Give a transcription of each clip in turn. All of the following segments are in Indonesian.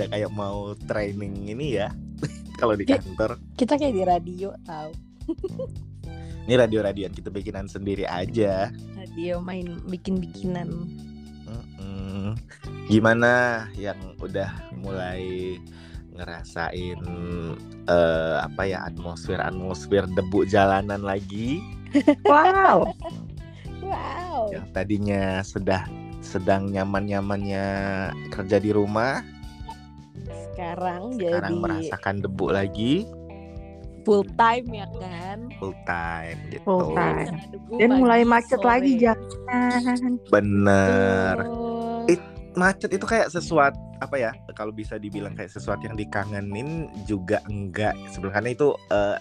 ada kayak mau training ini ya kalau di Ki- kantor. Kita kayak di radio tahu. Ini radio-radian kita bikinan sendiri aja. Radio main bikin-bikinan. Mm-mm. Gimana yang udah mulai ngerasain eh, apa ya atmosfer atmosfer debu jalanan lagi Wow. Wow. yang tadinya sudah sedang nyaman-nyamannya kerja di rumah Sekarang, sekarang jadi merasakan debu lagi full time ya kan. full time gitu Full time. Dan mulai macet sore. lagi jalan. bener Betul. It- macet itu kayak sesuatu apa ya kalau bisa dibilang kayak sesuatu yang dikangenin juga enggak sebenarnya itu eh,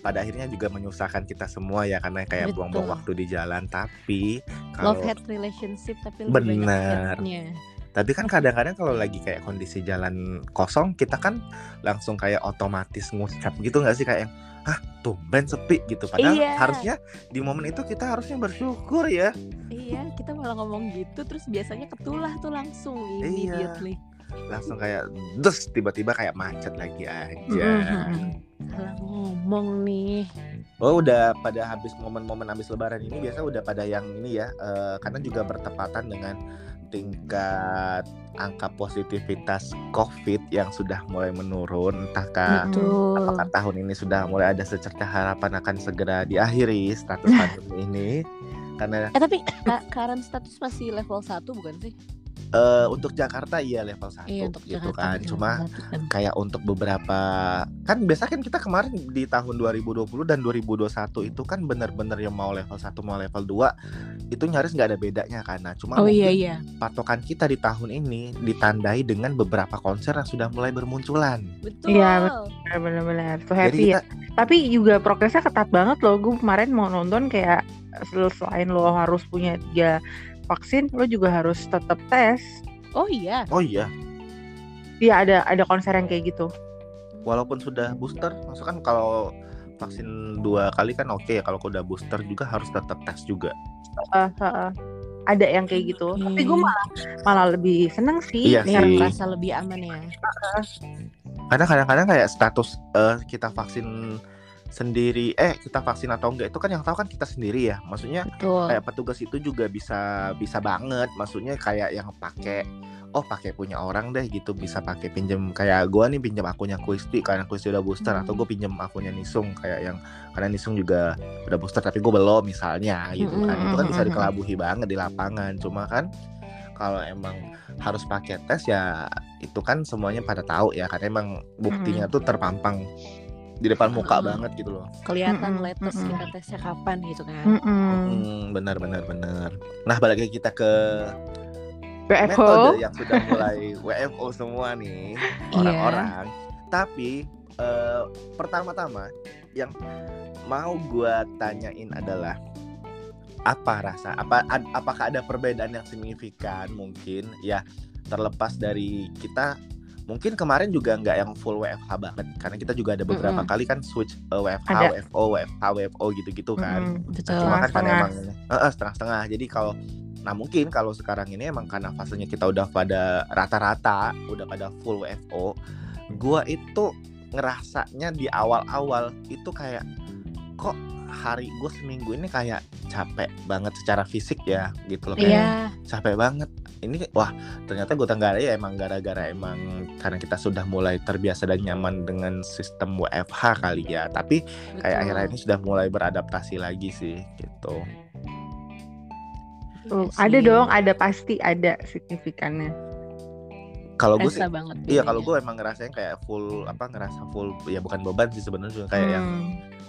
pada akhirnya juga menyusahkan kita semua ya karena kayak buang-buang waktu di jalan tapi kalau Love hate relationship tapi lebih Bener. banyak. Tapi kan kadang-kadang kalau lagi kayak kondisi jalan kosong kita kan langsung kayak otomatis ngucap gitu nggak sih kayak yang ah tumben sepi gitu padahal Iya. harusnya di momen itu kita harusnya bersyukur ya Iya, kita malah ngomong gitu terus biasanya ketulah tuh langsung Iya. immediately. langsung kayak dus tiba-tiba kayak macet lagi aja. Salah ngomong nih. Oh udah pada habis momen-momen habis lebaran ini biasa udah pada yang ini ya eh, karena juga bertepatan dengan tingkat angka positivitas COVID yang sudah mulai menurun entahkah Betul. apakah tahun ini sudah mulai ada secerca harapan akan segera diakhiri status pandemi ini karena Eh tapi Ka- current status masih level 1 bukan sih? Eh, untuk Jakarta iya level 1 Iya untuk gitu Jakarta kan cuma kan. kayak untuk beberapa kan biasa kan kita kemarin di tahun 2020 dan 2021 itu kan bener-bener yang mau level 1 mau level 2 itu nyaris nggak ada bedanya karena cuma Oh iya iya. patokan kita di tahun ini ditandai dengan beberapa konser yang sudah mulai bermunculan Betul. Iya, Benar-benar tuh jadi happy ya. kita Tapi juga progresnya ketat banget loh. Gue kemarin mau nonton kayak sel- selain lo harus punya tiga vaksin, lo juga harus tetap tes. Oh iya. oh iya Iya ada ada konser yang kayak gitu. walaupun sudah booster maksud kan kalau vaksin dua kali kan oke ya kalau udah booster juga harus tetap tes juga Eh, eh, eh. ada yang kayak gitu. Tapi gue Hmm. malah malah lebih seneng sih. Iya Biar sih. merasa lebih aman ya. karena kadang-kadang kayak status eh, kita vaksin sendiri. Eh kita vaksin atau enggak itu kan yang tahu kan kita sendiri ya. Maksudnya Betul. kayak petugas itu juga bisa bisa banget. Maksudnya kayak yang pakai oh pakai punya orang deh gitu. Bisa pakai pinjem kayak gua nih pinjam akunnya Kuisti karena Kuisti udah booster. Atau Hmm. gue pinjam akunnya Nisung kayak yang karena Nisung juga udah booster tapi gue belum misalnya gitu kan. Itu kan bisa Mm-mm. dikelabuhi banget di lapangan. Cuma kan kalau emang harus pakai tes ya itu kan semuanya pada tahu ya karena emang buktinya tuh terpampang di depan muka banget gitu loh Kelihatan latest mm-mm. kita tesnya kapan gitu kan. Hmm, benar benar benar. Nah, balik lagi kita ke WFO. metode yang sudah mulai WFO semua nih Iya. orang-orang. Tapi eh, pertama-tama yang mau gua tanyain adalah apa rasa apa ad- apakah ada perbedaan yang signifikan mungkin ya terlepas dari kita mungkin kemarin juga nggak yang full WFH banget karena kita juga ada beberapa Mm-mm. kali kan switch eh, WFH Ada. WFO WFH WFO gitu-gitu kan Mm-mm. Betul. Cuma kan karena emang eh, setengah-setengah. Jadi kalau nah mungkin kalau sekarang ini emang karena fasenya kita udah pada rata-rata udah pada full WFO, gua itu ngerasanya di awal-awal itu kayak kok hari gue seminggu ini kayak capek banget secara fisik ya gitu loh kayak Iya. capek banget ini wah ternyata gue tenggara ya emang gara-gara emang karena kita sudah mulai terbiasa dan nyaman dengan sistem WFH kali ya tapi kayak betul. akhir-akhir ini sudah mulai beradaptasi lagi sih gitu Tuh, Iya ada dong, ada pasti ada signifikannya. kalau gue sih banget. iya kalau gue emang ngerasain kayak full apa ngerasa full ya bukan beban sih sebenarnya juga kayak yang Hmm.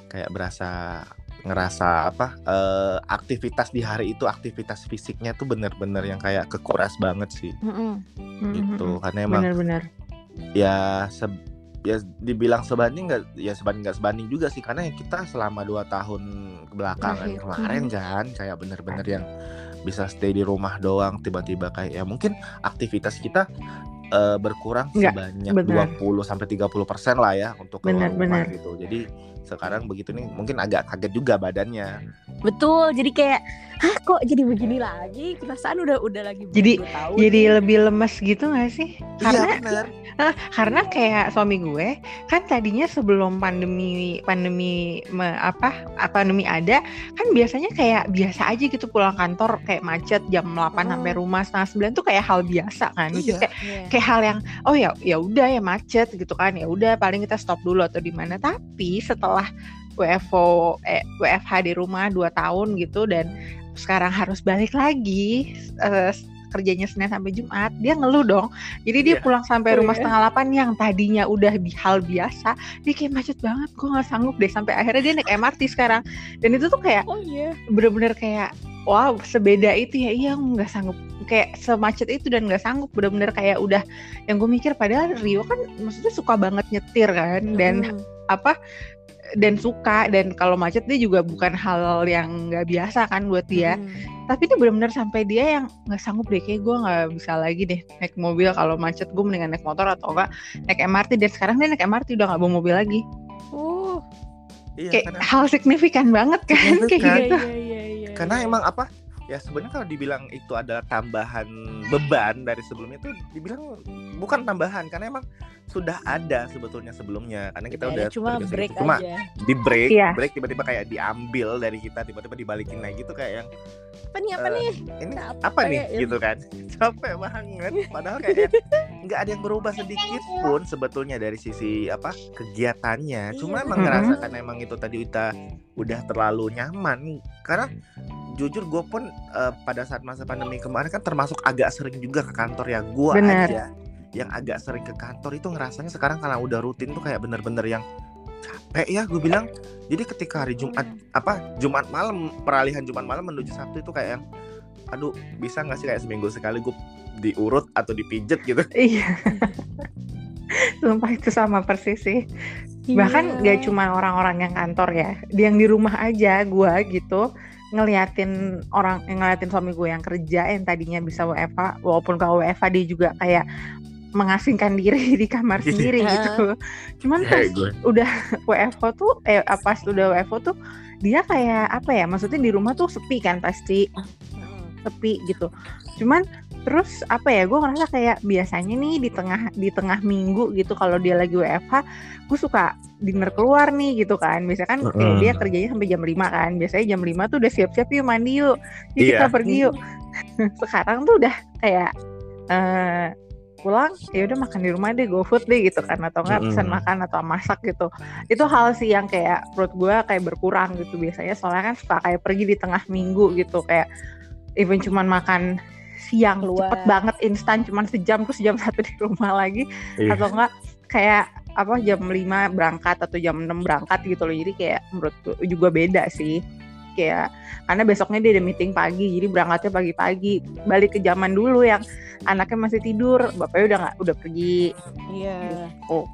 kayak berasa ngerasa apa eh, aktivitas di hari itu aktivitas fisiknya tuh bener-bener yang kayak kekuras banget sih Mm-mm. Mm-mm. gitu karena emang Benar-benar. ya se- ya dibilang sebanding nggak ya sebanding nggak sebanding juga sih karena ya kita selama dua tahun belakangan Terakhir. kemarin kan kayak bener-bener yang bisa stay di rumah doang tiba-tiba kayak ya mungkin aktivitas kita eh, berkurang Nggak, sebanyak benar. 20 sampai 30 persen lah ya untuk keluar Benar, rumah benar. gitu jadi sekarang begitu nih mungkin agak kaget juga badannya Betul, jadi kayak Hah kok jadi begini lagi? Perasaan udah udah lagi Jadi- dua tahun Jadi nih. lebih lemes gitu gak sih? Karena iya bener Ah, karena kayak suami gue kan tadinya sebelum pandemi pandemi me- apa pandemi ada kan biasanya kayak biasa aja gitu pulang kantor kayak macet jam 8 Oh. sampai rumah setengah 9 tuh kayak hal biasa kan Iya. kayak Iya. kayak hal yang oh ya ya udah ya macet gitu kan ya udah paling kita stop dulu atau di mana tapi setelah WFO eh, WFH di rumah 2 tahun gitu dan sekarang harus balik lagi eh, kerjanya Senin sampai Jumat dia ngeluh dong. Jadi dia Iya. pulang sampai Oh, rumah iya? setengah delapan yang tadinya udah hal biasa dia kayak macet banget gue nggak sanggup deh. Sampai akhirnya dia naik MRT sekarang. Dan itu tuh kayak Oh iya. bener-bener kayak wow sebeda itu ya. Iya nggak sanggup. Kayak semacet itu dan nggak sanggup. Bener-bener kayak udah yang gue mikir padahal Rio kan maksudnya suka banget nyetir kan. Dan apa dan suka dan kalau macet dia juga bukan hal yang nggak biasa kan buat dia Mm. tapi itu benar-benar sampai dia yang nggak sanggup deh kayak gue nggak bisa lagi deh naik mobil kalau macet gue mendingan naik motor atau enggak naik MRT dan sekarang dia naik MRT udah nggak bawa mobil lagi Oh. iya kayak karena, hal signifikan banget kan kayak gitu Iya iya iya. karena iya. emang apa ya sebenarnya kalau dibilang itu adalah tambahan beban dari sebelumnya itu dibilang bukan tambahan karena emang sudah ada sebetulnya sebelumnya karena kita Udah udah cuma break gitu. cuma aja. di break Iya. break tiba-tiba kayak diambil dari kita tiba-tiba dibalikin lagi tuh kayak yang Apa nih apa eh, nih? ini Capek apa nih ya. gitu kan capek banget padahal kayak nggak ada yang berubah sedikit pun sebetulnya dari sisi apa kegiatannya cuma Iya. emang Mhm. ngerasa kan emang itu tadi kita udah terlalu nyaman karena jujur gue pun eh, pada saat masa pandemi kemarin kan termasuk agak sering juga ke kantor ya. Gue aja yang agak sering ke kantor itu ngerasanya sekarang karena udah rutin tuh kayak bener-bener yang capek ya gue bilang. Jadi ketika hari Jumat apa Jumat malam peralihan Jumat malam menuju Sabtu itu kayak yang aduh bisa nggak sih kayak seminggu sekali gue diurut atau dipijet gitu? Iya sumpah itu sama persis sih. Bahkan Iya. gak cuma orang-orang yang kantor ya yang di rumah aja gua gitu ngeliatin orang ngeliatin suami gue yang kerja yang tadinya bisa WFH walaupun kalau WFH dia juga kayak mengasingkan diri di kamar Iya. sendiri gitu. Cuman pas gue udah WFH tuh eh pas udah WFH tuh dia kayak apa ya maksudnya di rumah tuh sepi kan pasti. Sepi gitu. Cuman terus apa ya gue ngerasa kayak biasanya nih di tengah di tengah minggu gitu kalau dia lagi WFH gue suka dinner keluar nih gitu kan. Biasanya kan kayak dia kerjanya sampai jam 5 kan. Biasanya jam 5 tuh udah siap-siap yuk mandi yuk. Kita Iya. pergi yuk. Sekarang tuh udah kayak eh pulang ya udah makan di rumah deh go food deh gitu kan. Atau enggak pesan Mm-mm. makan atau masak gitu. Itu hal sih yang kayak perut gue kayak berkurang gitu biasanya. Soalnya kan suka kayak pergi di tengah minggu gitu. Kayak even cuman makan siang Keluar. cepet banget instan. Cuman sejam terus jam satu di rumah lagi. Iya. atau enggak kayak apa jam 5 berangkat atau jam 6 berangkat gitu loh. Jadi kayak menurut gue juga beda sih. Kayak karena besoknya dia ada meeting pagi jadi berangkatnya pagi-pagi. Balik ke zaman dulu yang anaknya masih tidur bapaknya udah nggak udah pergi. Iya. oh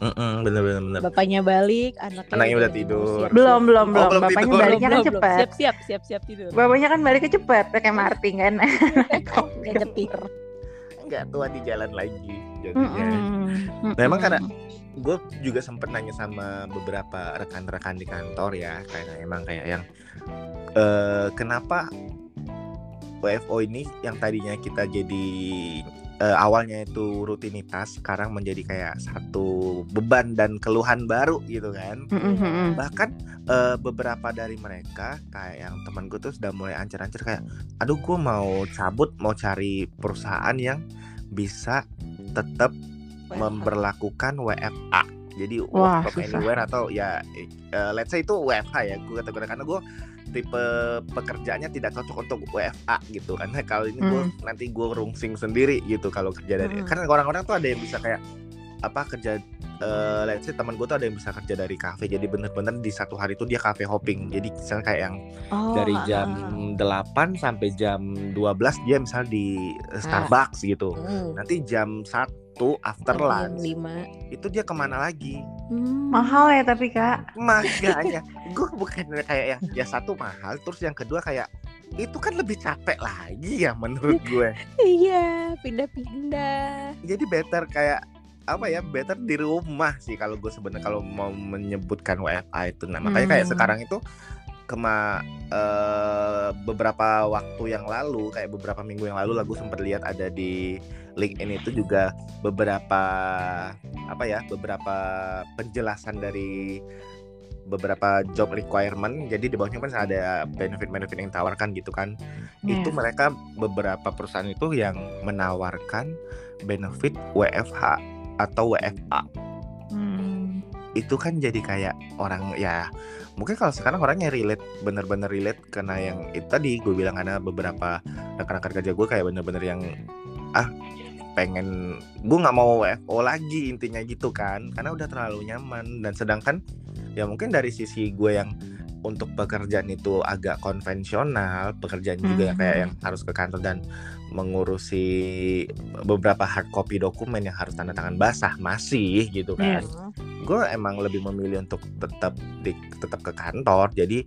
Mm-mm, bener bener bener Bapaknya balik, anaknya, Anaknya udah tidur. belum belum Oh, belum belum bapaknya tidur. baliknya kan Belum, belum. cepet Siap-siap, siap-siap tidur. bapaknya kan baliknya cepet kayak Martin kan Nggak nyetir. nggak tua di jalan lagi jadinya Mm-mm. Nah, emang karena- gue juga sempet nanya sama beberapa rekan-rekan di kantor ya kayak emang kayak yang eh kenapa WFO ini yang tadinya kita jadi eh, awalnya itu rutinitas sekarang menjadi kayak satu beban dan keluhan baru gitu kan. Mm-mm. bahkan eh, beberapa dari mereka kayak yang teman gue tuh sudah mulai ancer-ancer kayak aduh gue mau cabut mau cari perusahaan yang bisa tetap memberlakukan WFA jadi Wah, work from anywhere atau ya eh, let's say itu WFH ya gue kategori karena gue tipe pekerjaannya tidak cocok untuk WFA gitu karena kalau ini gue nanti gue rungsing sendiri gitu kalau kerja dari Hmm. karena orang-orang tuh ada yang bisa kayak apa kerja eh let's say teman gue tuh ada yang bisa kerja dari kafe jadi bener-bener di satu hari itu dia cafe hopping jadi misalnya kayak yang Oh, dari ah, jam ah, 8 sampai jam 12 dia misal di eh, Starbucks gitu ah. Hmm. nanti jam 1 after Jam lunch lima. itu dia ke mana lagi Hmm. mahal ya tapi kak makanya gue bukan kayak yang ya satu mahal terus yang kedua kayak itu kan lebih capek lagi ya menurut gue Iya, pindah-pindah. jadi better kayak apa ya better di rumah sih kalau gue sebenarnya kalau mau menyebutkan WFA itu nah makanya kayak Hmm. sekarang itu kema eh, beberapa waktu yang lalu kayak beberapa minggu yang lalu lagu sempat lihat ada di LinkedIn itu juga beberapa apa ya beberapa penjelasan dari beberapa job requirement jadi di bawahnya kan ada benefit-benefit yang ditawarkan gitu kan Iya. itu mereka beberapa perusahaan itu yang menawarkan benefit WFH atau WFA Hmm. itu kan jadi kayak orang ya mungkin kalau sekarang orangnya relate bener-bener relate karena yang itu tadi gue bilang ada beberapa rekan-rekan kerja gue kayak bener-bener yang ah pengen gue nggak mau WFO lagi intinya gitu kan. Karena udah terlalu nyaman. Dan sedangkan ya mungkin dari sisi gue yang untuk pekerjaan itu agak konvensional pekerjaan juga Mhm. kayak yang harus ke kantor dan mengurusi beberapa hard copy dokumen yang harus tanda tangan basah masih gitu kan. Iya. gue emang lebih memilih untuk tetap di tetap ke kantor. Jadi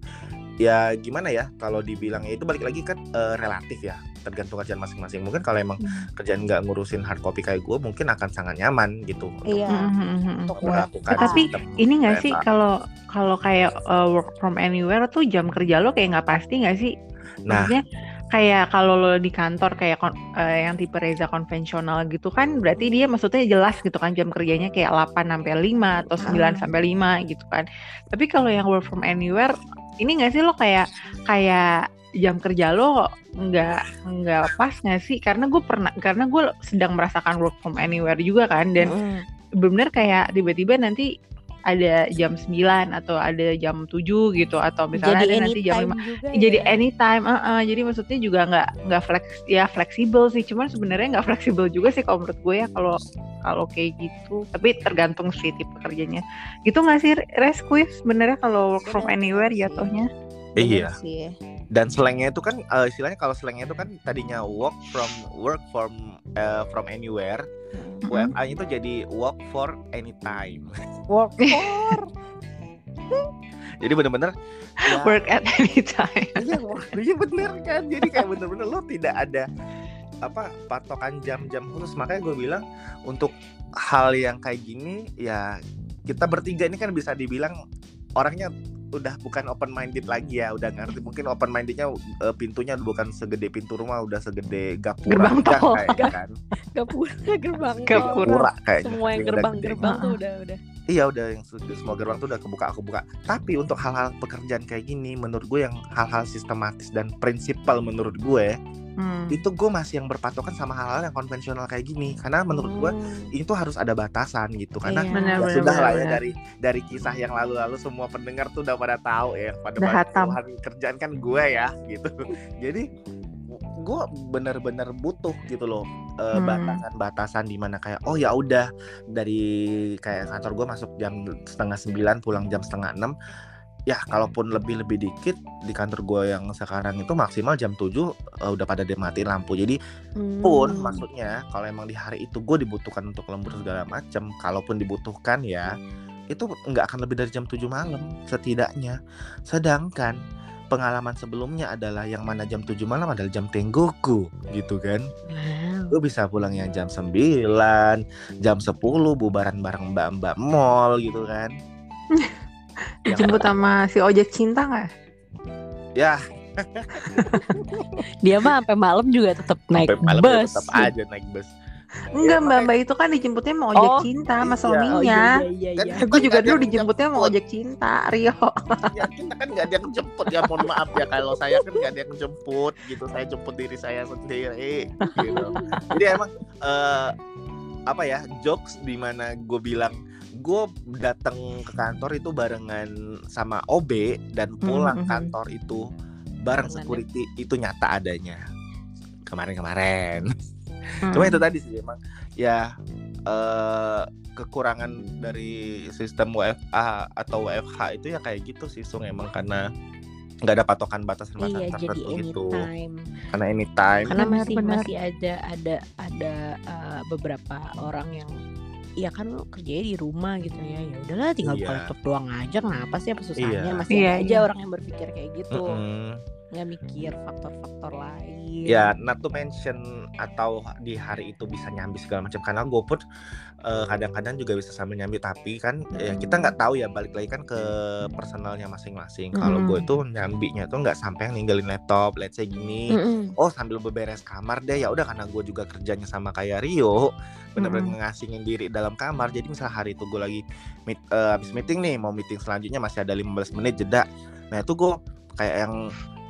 ya gimana ya kalau dibilang ya itu balik lagi kan eh, relatif ya tergantung kerjaan masing-masing mungkin kalau emang Hmm. kerjaan nggak ngurusin hard copy kayak gue mungkin akan sangat nyaman gitu untuk Iya. Mhm. Untuk melakukan Tapi Ini nggak sih kalau kalau kayak uh, work from anywhere tuh jam kerja lo kayak nggak pasti nggak sih? nah Maksudnya kayak kalau lo di kantor kayak kon- eh, yang tipe reza konvensional gitu kan berarti dia maksudnya jelas gitu kan jam kerjanya kayak 8 sampai 5 atau 9 Ah. sampai 5 gitu kan. Tapi kalau yang work from anywhere ini nggak sih lo kayak kayak jam kerja lo nggak nggak pas nggak sih? Karena gue pernah karena gue sedang merasakan work from anywhere juga kan dan Mm. bener kayak tiba-tiba nanti ada jam 9 atau ada jam 7 gitu atau misalnya jadi ada nanti jam 5 anytime juga jadi ya. anytime uh, uh, jadi maksudnya juga nggak nggak flex ya fleksibel sih. Cuman sebenarnya nggak fleksibel juga sih kalau menurut gue ya kalau kalau kayak gitu. Tapi tergantung sih tipe kerjanya. Gitu nggak sih res quiz sebenarnya kalau work from anywhere jatuhnya. Bener iya sih. Dan slangnya itu kan eh, istilahnya kalau slangnya itu kan tadinya work from work from eh, from anywhere. Mm. WFA itu jadi work for anytime. Work for? Jadi bener-bener ya, work at any time iya iya bener kan? Jadi kayak bener-bener lo tidak ada apa patokan jam-jam khusus. Makanya gue bilang untuk hal yang kayak gini ya kita bertiga ini kan bisa dibilang orangnya udah bukan open minded lagi ya udah ngerti mungkin open mindednya eh, pintunya bukan segede pintu rumah udah segede gapura Gerbang tol. kayak kan Gapura gerbang. Gapura. Gapura kayaknya semua yang udah gerbang-gerbang gede. tuh udah udah Iya udah yang se- semua gerbang tuh udah kebuka kebuka. Tapi untuk hal-hal pekerjaan kayak gini, menurut gue yang hal-hal sistematis dan prinsipal menurut gue Hmm. itu gue masih yang berpatokan sama hal-hal yang konvensional kayak gini. Karena menurut gue Hmm. itu harus ada batasan gitu. Karena Iya. Benar, ya sudah lah ya dari dari kisah yang lalu-lalu semua pendengar tuh udah pada tahu ya pada keluhan kerjaan kan gue ya gitu. Jadi gue bener-bener butuh gitu loh eh, Hmm. batasan-batasan di mana kayak oh ya udah dari kayak kantor gue masuk jam setengah sembilan pulang jam setengah enam ya kalaupun lebih lebih dikit di kantor gue yang sekarang itu maksimal jam 7 eh, udah pada dimatiin lampu. Jadi pun Hmm. maksudnya kalau emang di hari itu gue dibutuhkan untuk lembur segala macam kalaupun dibutuhkan ya itu nggak akan lebih dari jam 7 malam setidaknya. Sedangkan pengalaman sebelumnya adalah yang mana jam 7 malam adalah jam tenggoku gitu kan. Wow. gue bisa pulangnya jam 9 jam 10 bubaran bareng mbak-mbak mall gitu kan. Yang- dijemput sama si ojek cinta nggak ya Dia mah sampai malam juga tetap naik sampai malam bus. tetap aja naik bus enggak mbak makanya- mbak itu kan dijemputnya sama ojek Oh. cinta sama Iya. suaminya Oh iya iya Kan iya. kita gue juga dulu dijemputnya sama jemput. ojek cinta Rio ya kita kan nggak ada yang jemput ya mohon maaf ya kalau saya kan nggak ada yang jemput gitu saya jemput diri saya sendiri gitu jadi emang eh, apa ya jokes di mana gue bilang gue datang ke kantor itu barengan sama OB dan pulang Mhm. kantor itu bareng security itu nyata adanya kemarin-kemarin Hmm. cuma itu tadi sih emang ya eh kekurangan dari sistem WFA atau WFH itu ya kayak gitu sih Sung emang karena nggak ada patokan batasan-batasan Iya jadi tertentu gitu anytime. karena anytime Karena Benar, masih benar. masih ada ada ada uh, beberapa orang yang ya kan lo kerjanya di rumah gitu ya ya udahlah tinggal Iya. buka laptop doang aja kenapa sih apa susahnya Iya. masih Iya, ada aja iya. orang yang berpikir kayak gitu Mm-mm. nggak mikir faktor-faktor lain ya not to mention atau di hari itu bisa nyambi segala macam karena gue pun eh, kadang-kadang juga bisa sambil nyambi tapi kan ya kita nggak tahu ya balik lagi kan ke personalnya masing-masing. Kalau gue Mm-mm. tuh nyambinya tuh nggak sampai yang ninggalin laptop let's say gini Mm-mm. oh sambil beberes kamar deh. Ya udah karena gue juga kerjanya sama kayak Rio bener-bener ngasingin diri dalam kamar. Jadi misal hari itu gue lagi meet, eh, habis meeting nih mau meeting selanjutnya masih ada 15 menit jeda. Nah itu gue kayak yang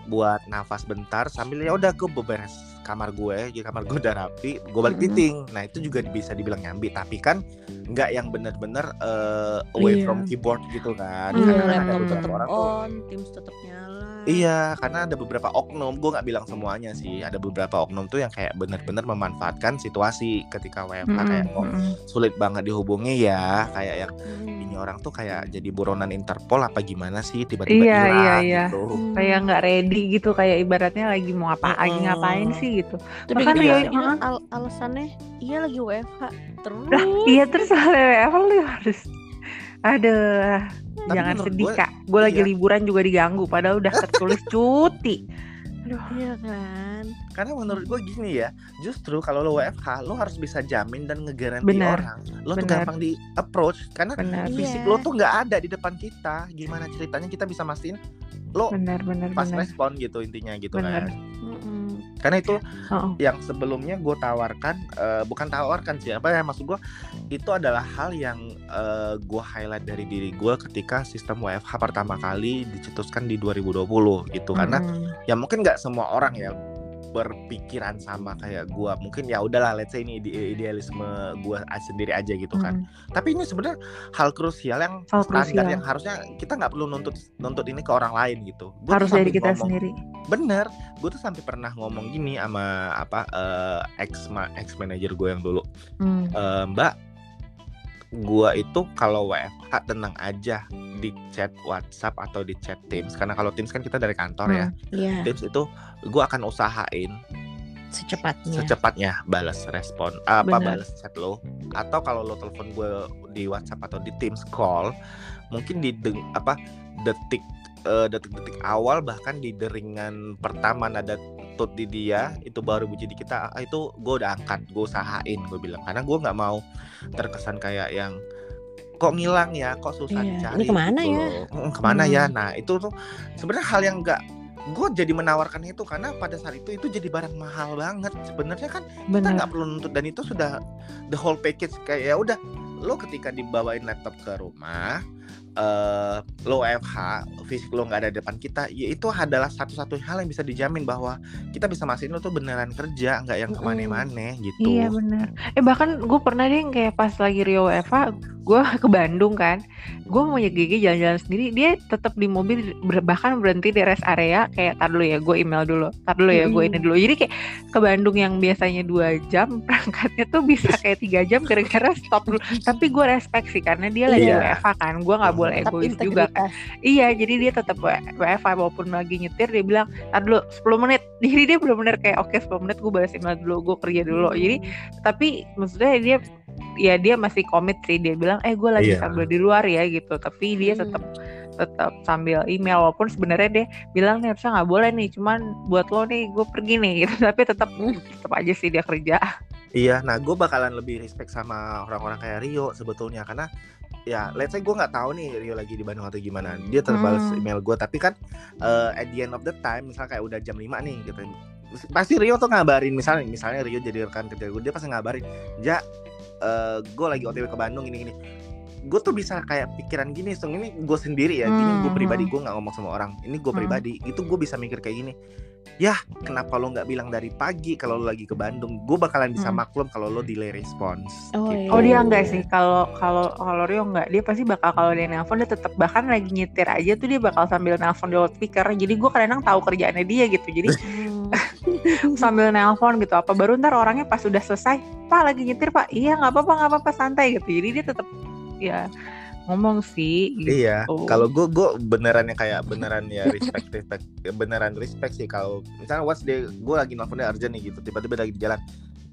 buat nafas bentar sambil ya udah gue beberes kamar gue jadi kamar gue udah rapi gue balik meeting nah itu juga bisa dibilang nyambi tapi kan nggak yang bener-bener eh, away Iya. from keyboard gitu kan Iya, Iya, Karena kan ada beberapa orang tuh on, Teams tetap nyala. Iya, karena ada beberapa oknum, gue nggak bilang semuanya sih. Ada beberapa oknum tuh yang kayak bener-bener memanfaatkan situasi ketika WFH kayak kok sulit banget dihubungi ya, kayak yang Mm. Ini orang tuh kayak jadi buronan Interpol apa gimana sih tiba-tiba Iya, hilang iya, iya. gitu. Hmm. kayak nggak ready gitu kayak ibaratnya lagi mau apa lagi Mm-mm. ngapain sih gitu Tapi Bahkan Rio- bilang al- alasannya iya lagi WFH terus. lah iya terus apa lu harus aduh Tapi jangan sedih gue, kak gue lagi iya. liburan juga diganggu padahal udah tertulis cuti Iya kan. Karena menurut gue gini ya, justru kalau lo WFH, lo harus bisa jamin dan ngegaranti Benar, orang. Lo tuh benar. gampang di approach karena benar Iya. fisik lo tuh nggak ada di depan kita. Gimana ceritanya kita bisa mastiin lo benar benar pas benar respon gitu intinya gitu Benar. kan. Karena itu Oh, yang sebelumnya gue tawarkan eh, bukan tawarkan sih apa ya maksud gue itu adalah hal yang eh, gue highlight dari diri gue ketika sistem WFH pertama kali dicetuskan di 2020 gitu karena mm-mm. ya mungkin nggak semua orang ya berpikiran sama kayak gue mungkin ya udahlah let's say ini ide- idealisme gue sendiri aja gitu kan Mm. tapi ini sebenarnya hal krusial yang Hal standar krusial. yang harusnya kita nggak perlu nuntut nuntut ini ke orang lain gitu Gua harus dari kita ngomong, sendiri bener gue tuh sampai pernah ngomong gini sama apa eh, ex ma ex manajer gue yang dulu Hmm. Eh, mbak gue itu kalau WFH tenang aja di chat WhatsApp atau di chat Teams. Karena kalau Teams kan kita dari kantor ya. Iya, Teams itu gue akan usahain secepatnya. secepatnya balas respon apa balas chat lo. Atau kalau lo telepon gue di WhatsApp atau di Teams call mungkin di deng- apa detik eh, detik-detik awal bahkan di deringan pertama nada tut di dia itu baru bunyi di kita ah, itu gue udah angkat gue usahain gue bilang karena gue nggak mau terkesan kayak yang kok ngilang ya kok susah Iya, dicari ini ke mana gitu ya? loh. Ke mana Hmm. ya nah itu tuh sebenarnya hal yang nggak gue jadi menawarkan itu karena pada saat itu itu jadi barang mahal banget sebenarnya kan kita benar nggak perlu nuntut dan itu sudah the whole package kayak ya udah lo ketika dibawain laptop ke rumah eh lo WFH fisik lo nggak ada di depan kita ya itu adalah satu-satu hal yang bisa dijamin bahwa kita bisa mastiin lo tuh beneran kerja nggak yang ke mana-mana gitu Iya benar. Eh bahkan gue pernah deh kayak pas lagi Rio Eva, gue ke Bandung kan, gue mau GG jalan-jalan sendiri, dia tetap di mobil bahkan berhenti di rest area kayak tar dulu ya, gue email dulu, tar dulu ya, gue ini dulu. Jadi kayak ke Bandung yang biasanya dua jam berangkatnya tuh bisa kayak tiga jam gara-gara stop dulu. Tapi gue respect sih karena dia lagi Iya. WFH kan, gue nggak Hmm. boleh Tetap egois juga kan. Iya, jadi dia tetap WFH walaupun lagi nyetir dia bilang, "Tar dulu 10 menit." Jadi dia benar-benar kayak oke 10 menit gue balas email dulu, gue kerja dulu. Jadi tapi maksudnya dia ya dia masih komit sih dia bilang, "Eh, gue lagi Iya. sambil di luar ya." gitu. Tapi dia Hmm. tetap tetap sambil email walaupun sebenarnya dia bilang nih harusnya nggak boleh nih cuman buat lo nih gue pergi nih gitu tapi tetap Hmm. tetap aja sih dia kerja Iya, nah gue bakalan lebih respect sama orang-orang kayak Rio sebetulnya karena ya let's say gue nggak tahu nih Rio lagi di Bandung atau gimana dia terbalas Hmm. email gue tapi kan eh, at the end of the time misalnya kayak udah jam 5 nih gitu pasti Rio tuh ngabarin misalnya misalnya Rio jadi rekan kerja gue dia pasti ngabarin ja gue lagi otw ke Bandung gini gini gue tuh bisa kayak pikiran gini Sung ini gue sendiri ya gini gue Hmm, pribadi hmm. gue nggak ngomong sama orang ini gue Hmm. pribadi itu gue bisa mikir kayak gini ya kenapa lo nggak bilang dari pagi kalau lo lagi ke Bandung? Gue bakalan bisa Hmm. maklum kalau lo delay response Oh, gitu. Oh dia enggak sih? Kalau kalau kalau Rio enggak dia pasti bakal kalau dia nelpon dia tetap bahkan lagi nyetir aja tuh dia bakal sambil nelpon di loudspeaker jadi gue kadang tahu kerjaannya dia gitu. Jadi Hmm. sambil nelpon gitu. Apa baru ntar orangnya pas udah selesai pak lagi nyetir pak. Iya nggak apa-apa nggak apa-apa santai gitu. Jadi dia tetap ya ngomong sih gitu. Iya, kalau gue gue beneran yang kayak beneran ya respect respect beneran respect sih kalau misalnya was dia gue lagi nelfonnya urgent nih gitu tiba-tiba lagi di jalan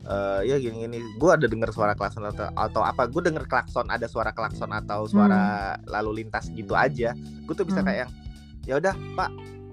eh ya gini gini gue ada dengar suara klakson atau, atau apa gue denger klakson ada suara klakson atau suara lalu lintas gitu aja gue tuh bisa Hmm. kayak yang ya udah pak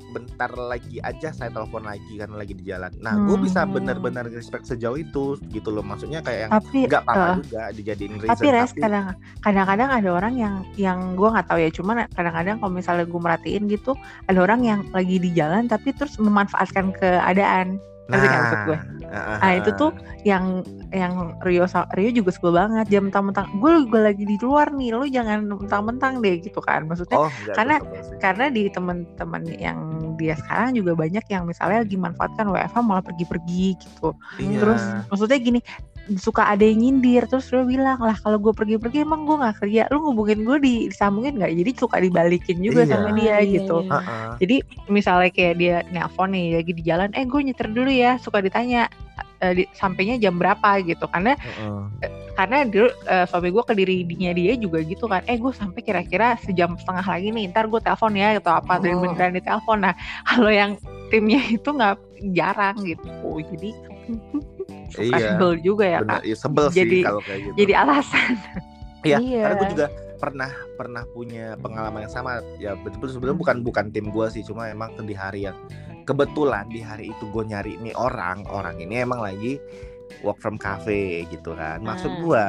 bentar lagi aja saya telepon lagi karena lagi di jalan. Nah, gue bisa Hmm. benar-benar respect sejauh itu gitu loh. Maksudnya kayak yang Tapi nggak apa-apa eh, juga dijadiin reason. tapi res kadang kadang-kadang ada orang yang yang gue nggak tahu ya cuman kadang-kadang kalau misalnya gue merhatiin gitu ada orang yang lagi di jalan tapi terus memanfaatkan keadaan ngerti nggak maksud gue? ah, Nah itu tuh yang yang Rio Rio juga sebel banget jam mentang-mentang gue juga lagi di luar nih lu jangan mentang-mentang deh gitu kan maksudnya Oh, karena- gue karena di teman-teman yang dia sekarang juga banyak yang misalnya lagi manfaatkan WFH malah pergi-pergi gitu Iya. terus maksudnya gini suka ada yang nyindir terus Rio bilang lah kalau gue pergi-pergi emang gue nggak kerja lu ngubungin gue di disambungin nggak jadi suka dibalikin juga Iya. sama dia Ah, iya, gitu iya. Heeh. jadi misalnya kayak dia nelpon nih lagi di jalan eh gue nyetir dulu ya suka ditanya di, sampainya jam berapa gitu karena Heeh. karena dulu eh, suami gue ke dirinya dia juga gitu kan eh gue sampai kira-kira sejam setengah lagi nih ntar gue telepon ya atau apa dan Oh. beneran ditelepon nah kalau yang timnya itu nggak jarang gitu jadi suka Iya. sebel juga ya Bener, kak iya, sebel Jadi- sih kalau kayak gitu. jadi alasan Iya, Iya. karena gue juga pernah pernah punya pengalaman yang sama. Ya betul sebenarnya bukan bukan tim gue sih, cuma emang di hari yang kebetulan di hari itu gue nyari nih orang, orang ini emang lagi work from cafe gitu kan. Maksud Ah. gue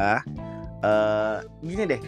eh gini deh.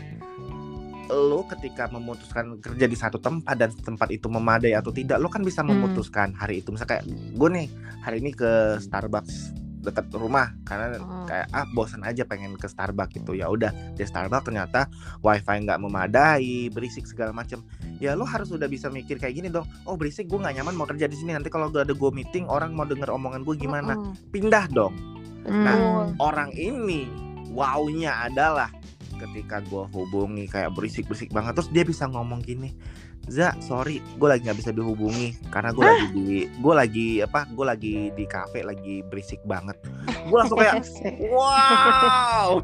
Lo ketika memutuskan kerja di satu tempat dan tempat itu memadai atau tidak, lo kan bisa Hmm. memutuskan hari itu. Misalnya kayak gue nih hari ini ke Starbucks dekat rumah karena Hmm. kayak ah bosan aja pengen ke Starbucks gitu ya udah di Starbucks ternyata wifi nggak memadai berisik segala macam ya lo harus udah bisa mikir kayak gini dong oh berisik gue nggak nyaman mau kerja di sini nanti kalau udah ada gue meeting orang mau denger omongan gue gimana Mm-mm. pindah dong Nah, Hmm. orang ini wownya adalah ketika gue hubungi kayak berisik berisik banget terus dia bisa ngomong gini Za, sorry, gue lagi nggak bisa dihubungi karena gue lagi di, gue lagi apa, gue lagi di kafe lagi berisik banget. Gue langsung kayak, wow,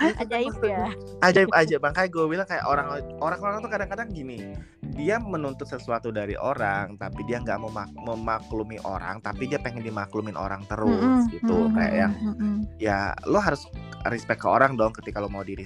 ajaib ya. Ajaib aja makanya gue bilang kayak orang orang-orang tuh kadang-kadang gini dia menuntut sesuatu dari orang tapi dia nggak memak- memaklumi orang tapi dia pengen dimaklumin orang terus Mm-mm, gitu. Mm-mm, kayak yang mm-mm. ya lo harus respect ke orang dong ketika lo mau di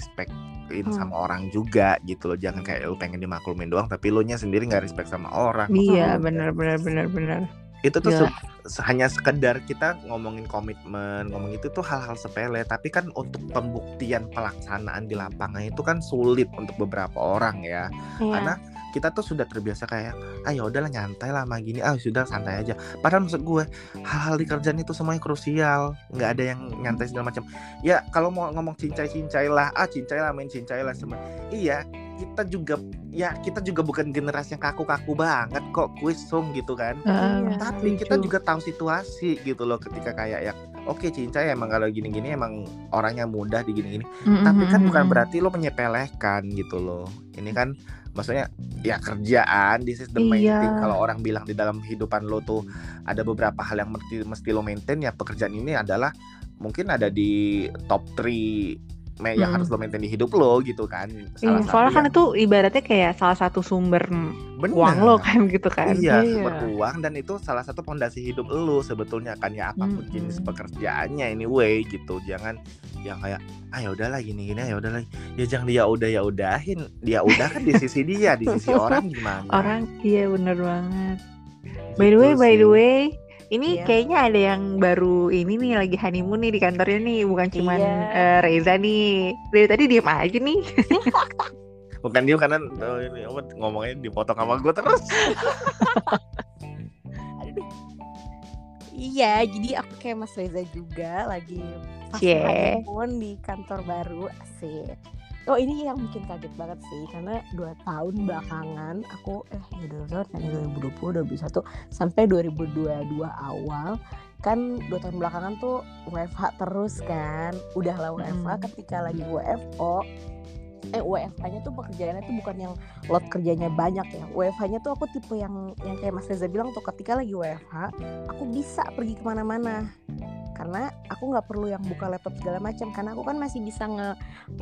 respectin Hmm. sama orang juga gitu loh jangan kayak lo pengen dimaklumin doang tapi lo nya sendiri nggak respect sama orang iya benar benar benar benar itu tuh Gila. se- hanya sekedar kita ngomongin komitmen ngomong itu tuh hal-hal sepele tapi kan untuk pembuktian pelaksanaan di lapangan itu kan sulit untuk beberapa orang ya Iya. karena kita tuh sudah terbiasa kayak ah ya udahlah nyantai lah sama gini. Ah sudah santai aja. Padahal maksud gue hal-hal di kerjaan itu semuanya krusial. Nggak ada yang nyantai segala macam. Ya kalau mau ngomong cincai cincai lah ah cincai lah main cincai lah semua. Iya kita juga ya kita juga bukan generasi yang kaku-kaku banget kok kuisung gitu kan. Iya. tapi kita juga tahu situasi gitu loh ketika kayak ya oke cincai emang kalau gini-gini emang orangnya mudah di gini-gini Mm-mm, tapi kan bukan berarti lo menyepelekan gitu loh. Ini kan maksudnya ya kerjaan this is the main Iya. thing kalau orang bilang di dalam kehidupan lo tuh ada beberapa hal yang mesti mesti lo maintain ya pekerjaan ini adalah mungkin ada di top 3 me- yang Mm. harus lo maintain di hidup lo gitu kan Iya, soalnya kan yang- itu ibaratnya kayak salah satu sumber Bener. uang lo kan gitu kan. Iya, Iya. sumber uang dan itu salah satu pondasi hidup lu sebetulnya kan ya apa pun Mm-mm. jenis pekerjaannya anyway gitu. Jangan yang kayak ah ya udahlah gini gini ya udahlah. Ya jangan dia udah ya udahin. Dia udah kan di sisi dia, di sisi orang gimana? Orang iya bener banget. Gitu By the way, by the sih. way, ini Iya. kayaknya ada yang baru ini nih lagi honeymoon nih di kantornya nih, bukan cuman Iya. eh, Reza nih. Dari tadi diem aja nih. Bukan dia karena oh, ini apa, ngomongnya dipotong sama gue terus. Aduh. Iya, jadi aku kayak Mas Reza juga lagi pas Cie. honeymoon di kantor baru asik. Oh ini yang bikin kaget banget sih karena dua tahun belakangan aku eh ya dua tahun kan 2020 2021 sampai 2022 awal kan dua tahun belakangan tuh WFH terus kan. Udahlah WFH Mm. ketika lagi WFO eh WFH-nya tuh pekerjaannya tuh bukan yang load kerjanya banyak ya. WFH-nya tuh aku tipe yang yang kayak Mas Reza bilang tuh ketika lagi WFH aku bisa pergi ke mana-mana karena aku nggak perlu yang buka laptop segala macam karena aku kan masih bisa nge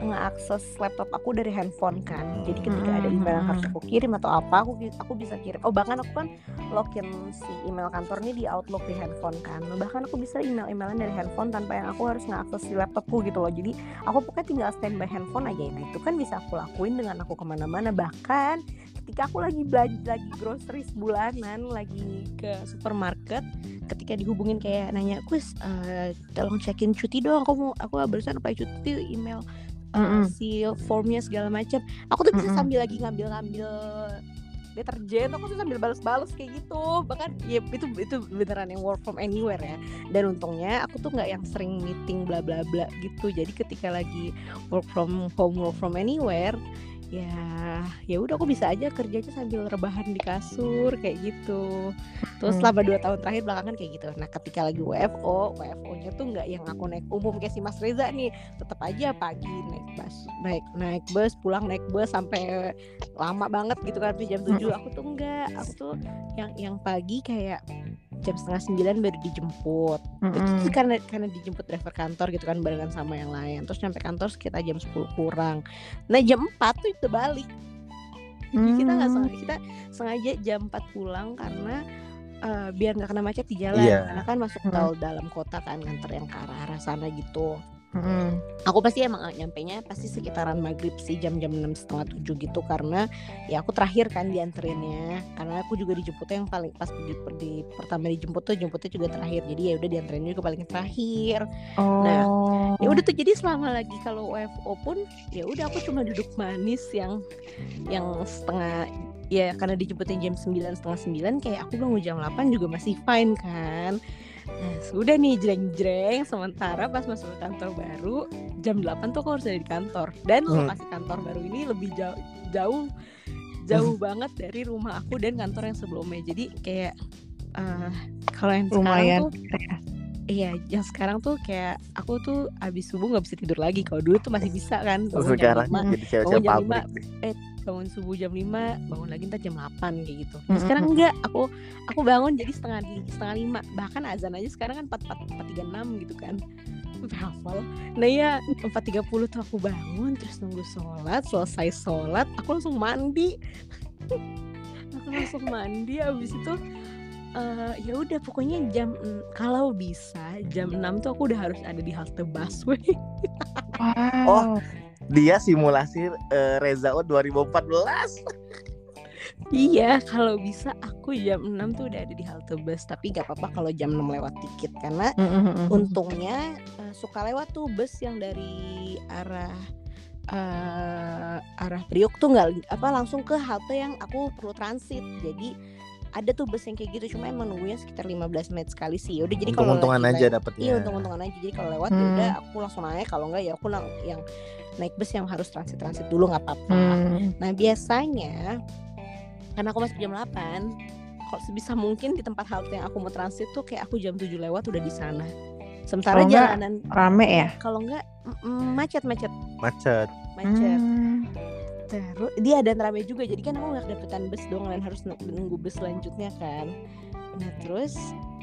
ngeakses laptop aku dari handphone kan. Jadi ketika ada email yang harus aku kirim atau apa aku aku bisa kirim. Oh bahkan aku kan login si email kantor ini di Outlook di handphone kan. Bahkan aku bisa email-emailan dari handphone tanpa yang aku harus ngeakses si laptopku gitu loh. Jadi aku pokoknya tinggal standby handphone aja. Nah itu kan bisa aku lakuin dengan aku ke mana-mana. Bahkan ketika aku lagi belanja lagi groceries bulanan lagi ke supermarket ketika dihubungin kayak nanya Kus uh, tolong cekin cuti dong aku mau aku barusan apa cuti email uh, Mm-mm. si formnya segala macam aku tuh bisa Mm-mm. sambil lagi ngambil-ngambil deterjen aku tuh sambil balas-balas kayak gitu bahkan ya itu itu beneran yang work from anywhere ya dan untungnya aku tuh nggak yang sering meeting bla bla bla gitu jadi ketika lagi work from home work from anywhere ya ya udah aku bisa aja kerjanya sambil rebahan di kasur kayak gitu. Terus selama dua tahun terakhir belakangan kayak gitu. Nah ketika lagi WFO WFO nya tuh nggak yang aku naik umum kayak si Mas Reza nih. Tetap aja pagi naik bus naik naik bus pulang naik bus sampai lama banget gitu kan jam 7 aku tuh enggak aku tuh yang yang pagi kayak jam setengah sembilan baru dijemput itu Mm-mm. tuh karena karena dijemput driver kantor gitu kan barengan sama yang lain terus nyampe kantor sekitar jam 10 kurang nah jam 4 tuh itu balik jadi kita nggak Hmm. sengaja kita sengaja jam 4 pulang karena eh, biar nggak kena macet di jalan Iya. karena kan masuk Hmm. tol dalam kota kan nganter yang ke arah arah sana gitu Mm-mm. aku pasti emang nyampe nya pasti sekitaran maghrib sih jam-jam enam setengah tujuh gitu karena ya aku terakhir kan dianterinnya karena aku juga dijemputnya yang paling pas di, di pertama dijemput tuh jemputnya juga terakhir jadi ya udah dianterin juga paling terakhir Nah, Oh. ya udah tuh jadi selama lagi kalau WFO pun ya udah aku cuma duduk manis yang yang setengah ya karena dijemputnya jam 9 setengah 9 kayak aku bangun jam 8 juga masih fine kan Nah, sudah nih jreng-jreng sementara pas masuk ke kantor baru jam 8 tuh aku harus ada di kantor dan Hmm. lokasi kantor baru ini lebih jauh jauh jauh banget dari rumah aku dan kantor yang sebelumnya jadi kayak eh, kalau yang Lumayan. sekarang tuh Iya, yang sekarang tuh kayak aku tuh abis subuh nggak bisa tidur lagi. Kalau dulu tuh masih bisa kan. bangun jam sekarang lima, jadi cewek-cewek pabrik nih. Bangun subuh jam 5, bangun lagi ntar jam 8 kayak gitu. Nah, sekarang enggak, aku aku bangun jadi setengah setengah lima. Bahkan azan aja sekarang kan 4 4 4 36 gitu kan. Hafal. Nah ya 4.30 tuh aku bangun terus nunggu sholat, selesai sholat, aku langsung mandi. aku langsung mandi abis itu eh ya udah pokoknya jam en- kalau bisa jam 6 tuh aku udah harus ada di halte busway. Wow. Oh. Dia simulasi eh, Reza O 2014 iya, kalau bisa aku jam 6 tuh udah ada di halte bus, tapi nggak apa-apa kalau jam 6 lewat dikit karena Mm-mm. untungnya eh, suka lewat tuh bus yang dari arah eh arah Priok tuh nggak apa langsung ke halte yang aku perlu transit. Jadi ada tuh bus yang kayak gitu cuma emang nunggunya sekitar 15 menit sekali sih. Udah jadi kalau lagi aja dapetnya Iya untung-untungan aja. Jadi kalau lewat ya Hmm. udah aku langsung naik. Kalau enggak ya aku lang yang naik bus yang harus transit transit dulu nggak apa-apa. Hmm. Nah biasanya karena aku masuk jam 8 kalau sebisa mungkin di tempat halte yang aku mau transit tuh kayak aku jam 7 lewat udah di sana. Sementara enggak, jalanan Rame ya? kalau enggak macet macet macet macet. Hmm. Terus dia ada rame juga jadi kan aku nggak kedapetan bus dong dan harus nung- nunggu bus selanjutnya kan. Nah terus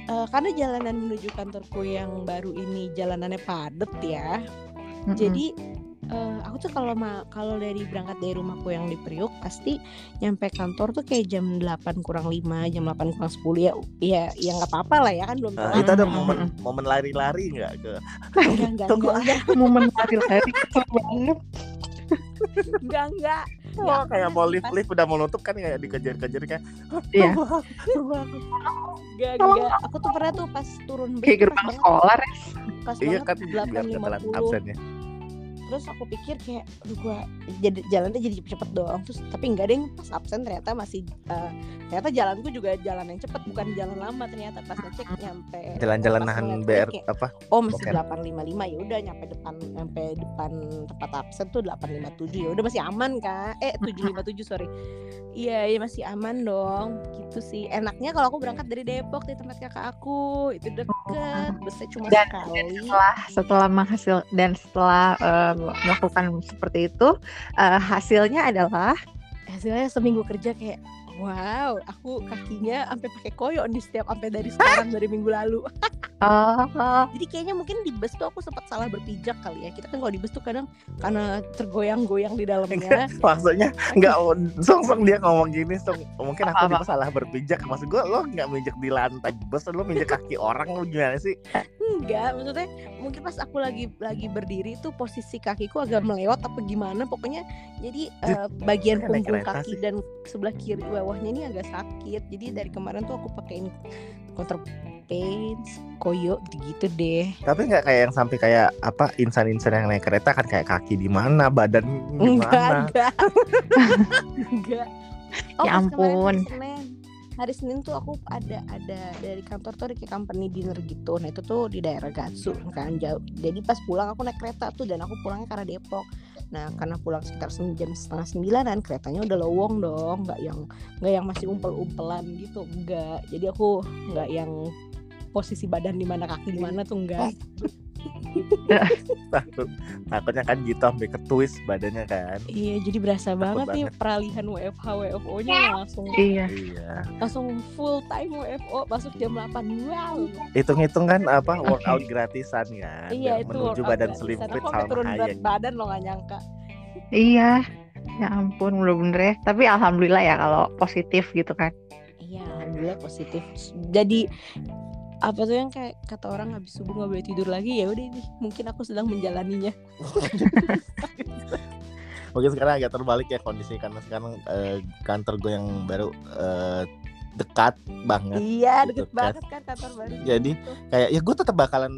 eh, karena jalanan menuju kantorku yang baru ini jalanannya padet ya. Mm-mm. Jadi eh, aku tuh kalau ma kalau dari berangkat dari rumahku yang di Priuk pasti nyampe kantor tuh kayak jam 8 kurang 5, jam 8 kurang 10 ya. Ya ya nggak apa-apa lah ya kan belum Nah, telat. itu ada Mm-mm. momen momen lari-lari nggak ke enggak enggak Tunggu. enggak momen lari-lari banget. Enggak enggak. Ya, oh, kayak mau lift lift udah mau nutup kan kayak dikejar-kejar kayak Iya. Enggak, enggak. Aku tuh pernah tuh pas turun Kayak gerbang sekolah ya. pas iya kan biar ketelan 8.50. absennya Terus aku pikir kayak aduh gua jadi jalannya jadi cepet doang. Terus tapi enggak deh pas absen ternyata masih eh, ternyata jalanku juga jalan yang cepet bukan jalan lama ternyata pas ngecek nyampe jalan-jalan nahan BR kayak, apa? Oh masih Boker. 855 ya udah nyampe depan nyampe depan tempat absen tuh 857 ya udah masih aman kan eh 757 sorry. Iya iya masih aman dong gitu sih. Enaknya kalau aku berangkat dari Depok di tempat kakak aku itu deket busnya cuma Dan- sekali. setelah setelah menghasil dan setelah eh, melakukan seperti itu eh, hasilnya adalah hasilnya seminggu kerja kayak wow aku kakinya sampai pakai koyo nih setiap sampai dari sekarang dari minggu lalu. Oh, jadi kayaknya mungkin di bus tuh aku sempat salah berpijak kali ya. Kita kan kalau di bus tuh kadang karena tergoyang-goyang di dalamnya. Maksudnya nggak song-song dia ngomong gini song mungkin aku juga salah berpijak. Maksud gua lo nggak minjek di lantai bus lo minjek kaki orang lo gimana sih? Enggak maksudnya mungkin pas aku lagi lagi berdiri tuh posisi kakiku agak melewat apa gimana pokoknya jadi eh, bagian punggung kaki sih. dan sebelah kiri bawahnya ini agak sakit. Jadi dari kemarin tuh aku pakein counter pains koyo gitu deh. Tapi nggak kayak yang sampai kayak apa insan-insan yang naik kereta kan kayak kaki di mana, badan di mana. enggak enggak oh, Ya ampun. hari Senin. Hari Senin tuh aku ada ada dari kantor tuh ada kayak company dinner gitu. Nah itu tuh di daerah Gatsu kan jauh. Jadi pas pulang aku naik kereta tuh dan aku pulangnya karena Depok nah karena pulang sekitar jam setengah sembilanan keretanya udah lowong dong nggak yang nggak yang masih umpel-umpelan gitu enggak jadi aku nggak yang posisi badan di mana kaki di mana tuh enggak Takut, takutnya kan gitu sampai ke twist badannya kan. iya jadi berasa banget, nih banget. peralihan WFH WFO nya langsung Iya. Iya. langsung full time WFO masuk jam 8 wow Hitung-hitung kan apa workout gratisan kan. Iya itu menuju badan slim fit sama turun berat badan lo gak nyangka Iya. Ya ampun, bener-bener ya. Tapi alhamdulillah ya kalau positif gitu kan. Iya alhamdulillah positif Jadi apa tuh yang kayak kata orang habis subuh nggak boleh tidur lagi ya udah ini mungkin aku sedang menjalaninya Mungkin sekarang agak terbalik ya kondisi karena sekarang eh, kantor gue yang baru eh, dekat banget. iya gitu deket kan. banget kan kantor baru Jadi, gitu. Kayak ya gue tetap bakalan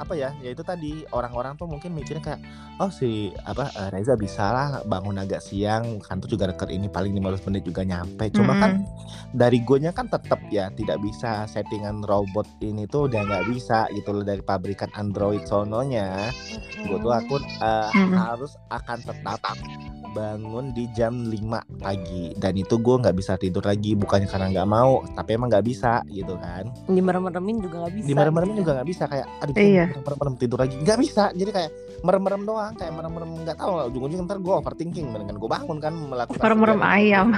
apa ya ya itu tadi orang-orang tuh mungkin mikirnya kayak oh si apa eh, Reza bisa lah bangun agak siang kantor juga deket ini paling 15 menit juga nyampe cuma kan Mm-mm. dari gue kan tetap ya tidak bisa settingan robot ini tuh udah nggak bisa gitu loh dari pabrikan Android sononya gue tuh aku uh, Mm-mm. harus akan tetap bangun di jam 5 pagi. Dan itu gue nggak bisa tidur lagi bukannya karena nggak mau tapi emang nggak bisa gitu kan. Dimerem-meremin juga nggak bisa. Di merem-merem gitu juga nggak bisa kayak aduh Iya. merem-merem tidur lagi? Nggak bisa jadi kayak merem-merem doang kayak merem-merem nggak tahu ujung-ujung ntar gue overthinking mendingan gue bangun kan melakukan Merem-merem ayam.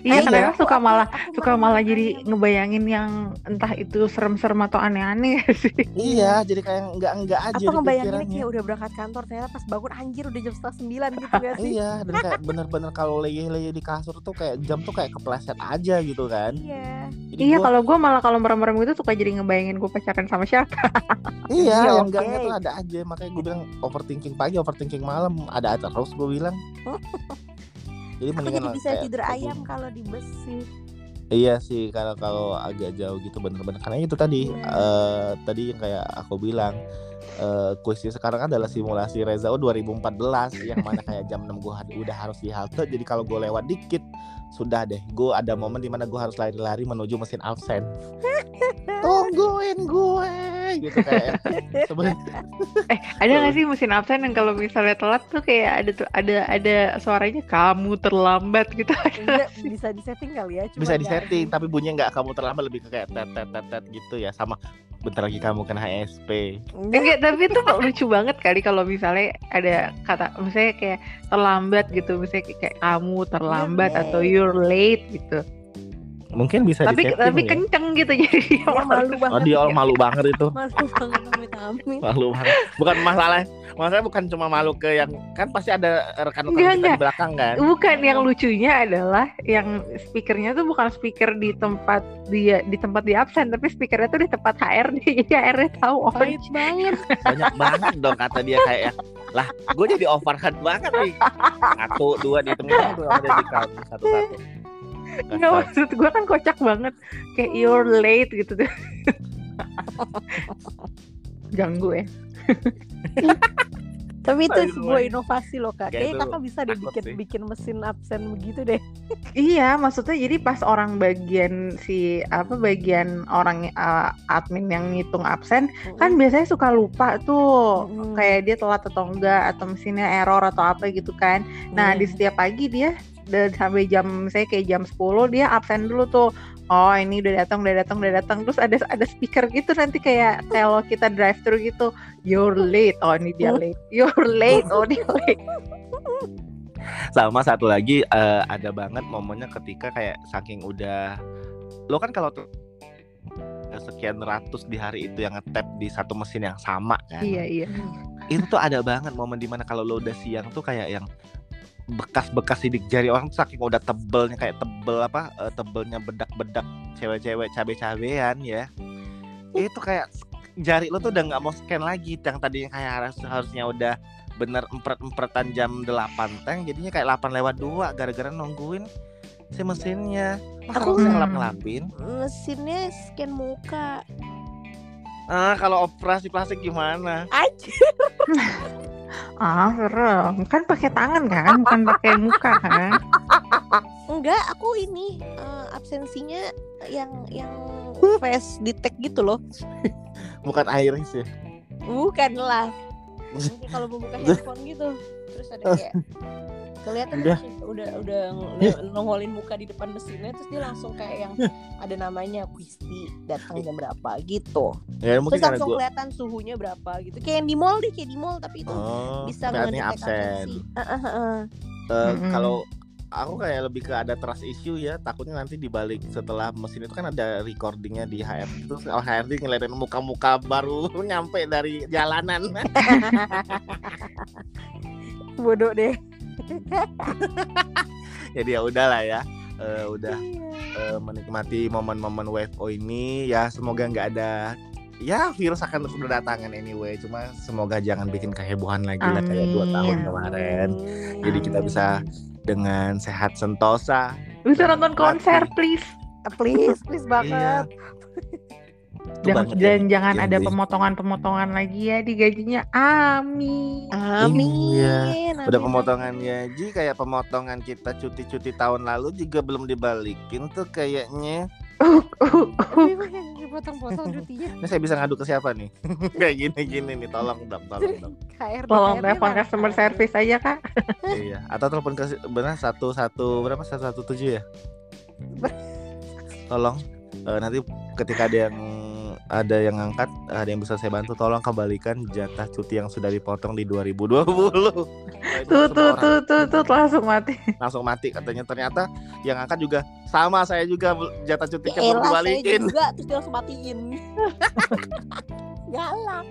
Iya, Iya, kadang aku- suka malah suka malah jadi ngebayangin yang entah itu serem-serem atau aneh-aneh sih. iya jadi kayak nggak nggak aja apa di ngebayanginnya kayak udah berangkat kantor ternyata pas bangun anjir udah jam setengah sembilan gitu ya sih? Iya, dan kayak bener-bener kalau leye-leye di kasur tuh kayak jam tuh kayak kepleset aja gitu kan. iya Jadi Iya, gua- kalau gue malah kalau merem-merem itu suka jadi ngebayangin gue pacaran sama siapa. iya, Iya, yang enggak oke. tuh ada aja. Makanya gue bilang overthinking pagi, overthinking malam ada aja terus gue bilang. Jadi aku mendingan jadi bisa kayak tidur ayam kalau di bus sih Iya sih, kalau kalau agak jauh gitu bener-bener karena itu tadi Iya. eh tadi yang kayak aku bilang eh kuisnya sekarang adalah simulasi Rezao 2014 yang mana kayak jam 6 gue udah harus di halte. Jadi kalau gue lewat dikit sudah deh. Gue ada momen di mana gue harus lari-lari menuju mesin absen tungguin gue gitu kayak. Sebenarnya Eh, ada gak sih mesin absen yang kalau misalnya telat tuh kayak ada tuh ada ada suaranya kamu terlambat gitu. Enggak, bisa disetting kali ya cuma bisa nggak disetting di- tapi bunyinya nggak kamu terlambat lebih ke kayak tet tet tet tet gitu ya. Sama bentar lagi kamu kena HSP Enggak, tapi itu lucu banget kali kalau misalnya ada kata misalnya kayak terlambat gitu, misalnya kayak, kamu terlambat You're atau you're late gitu. Mungkin bisa tapi disetting tapi ya. kenceng gitu jadi dia Dia malu Oh banget. Dia ya. malu banget itu. Malu banget amit amit malu banget. Bukan masalah masalahnya bukan cuma malu ke yang kan pasti ada rekan-rekan Enggak, kita enggak. di belakang kan? Bukan yang lucunya adalah yang speakernya tuh bukan speaker di tempat dia di tempat di absen tapi speakernya tuh di tempat HRD jadi HRD tahu oh banget. Banyak banget dong kata dia kayak ya. lah gue jadi overhead banget nih. Satu dua dihitung tuh ada di kamu satu satu nggak maksud gue kan kocak banget kayak you're late gitu tuh ganggu ya tapi itu sebuah inovasi loh kak Kayak kayaknya kakak bisa deh takut bikin sih. bikin mesin absen begitu deh Iya, maksudnya jadi pas orang bagian si apa bagian orang uh, admin yang ngitung absen kan biasanya suka lupa tuh Mm-mm. kayak dia telat atau enggak atau mesinnya error atau apa gitu kan. Nah, di Iya. setiap pagi dia dan sampai jam saya kayak jam 10 dia absen dulu tuh. Oh, ini udah datang, udah datang, udah datang. Terus ada ada speaker gitu nanti kayak kalau kita drive thru gitu, you're late. Oh, ini dia late. You're late. Oh, dia late. sama satu lagi eh, ada banget momennya ketika kayak saking udah lo kan kalau tuh sekian ratus di hari itu yang ngetap di satu mesin yang sama kan Iya, iya. itu tuh ada banget momen di mana kalau lo udah siang tuh kayak yang bekas-bekas sidik jari orang tuh saking udah tebelnya kayak tebel apa eh, tebelnya bedak-bedak cewek-cewek cabe-cabean ya. Itu kayak jari lo tuh udah nggak mau scan lagi. Yang tadinya kayak harus harusnya udah bener empret empretan jam 8 teng jadinya kayak 8 lewat 2 gara-gara nungguin si mesinnya. Masa Aku- aku ngelap ngelapin Mesinnya scan muka. ah kalau operasi plastik gimana? Aja. Ah, serem. Kan pakai tangan kan, bukan pakai muka kan? Enggak, aku ini eh, absensinya yang yang face detect gitu loh. bukan iris ya Bukan lah. Nanti kalau membuka handphone gitu, terus ada kayak kelihatan Udah. udah udah ng- nongolin muka di depan mesinnya terus dia langsung kayak yang ada namanya Kristi datang jam berapa gitu. ya mungkin Terus langsung gue kelihatan suhunya berapa gitu. Kayak yang di mall deh, kayak di mall tapi itu oh bisa ngedetek absen Mm-mm. kalau aku kayak lebih ke ada trust issue ya takutnya nanti dibalik setelah mesin itu kan ada recordingnya di HRD terus kalau HRD ngeliatin muka-muka baru nyampe dari jalanan Bodoh deh. jadi ya udahlah ya Eh, udah eh, menikmati momen-momen WFO ini ya. Semoga nggak ada ya virus akan terus berdatangan anyway. Cuma semoga jangan bikin kehebohan lagi lah kayak dua Amin. tahun kemarin. Jadi kita bisa dengan sehat sentosa. Bisa nonton konser, please. please, please Iya. Itu Dan, banget dan ya. jangan Yang ada pemotongan-pemotongan lagi ya di gajinya. Amin. Amin. Iya. Udah amin, pemotongan gaji kayak pemotongan kita cuti-cuti tahun lalu juga belum dibalikin tuh kayaknya. Uh, uh, uh. cutinya. Ini saya bisa ngadu ke siapa nih? kayak gini-gini nih, tolong dong, tolong dong. Tolong telepon customer service aja kak. iya, atau telepon ke benar satu satu berapa satu satu tujuh ya? Tolong eh, nanti ketika ada yang ada yang ngangkat, ada yang bisa saya bantu, tolong kembalikan jatah cuti yang sudah dipotong di 2020. Wah, itu Tuh tuh tuh tuh tuh langsung mati. langsung mati katanya ternyata yang angkat juga sama saya juga jatah Ya cutinya belum elah, saya dibalikin juga terus dia langsung matiin. Galak.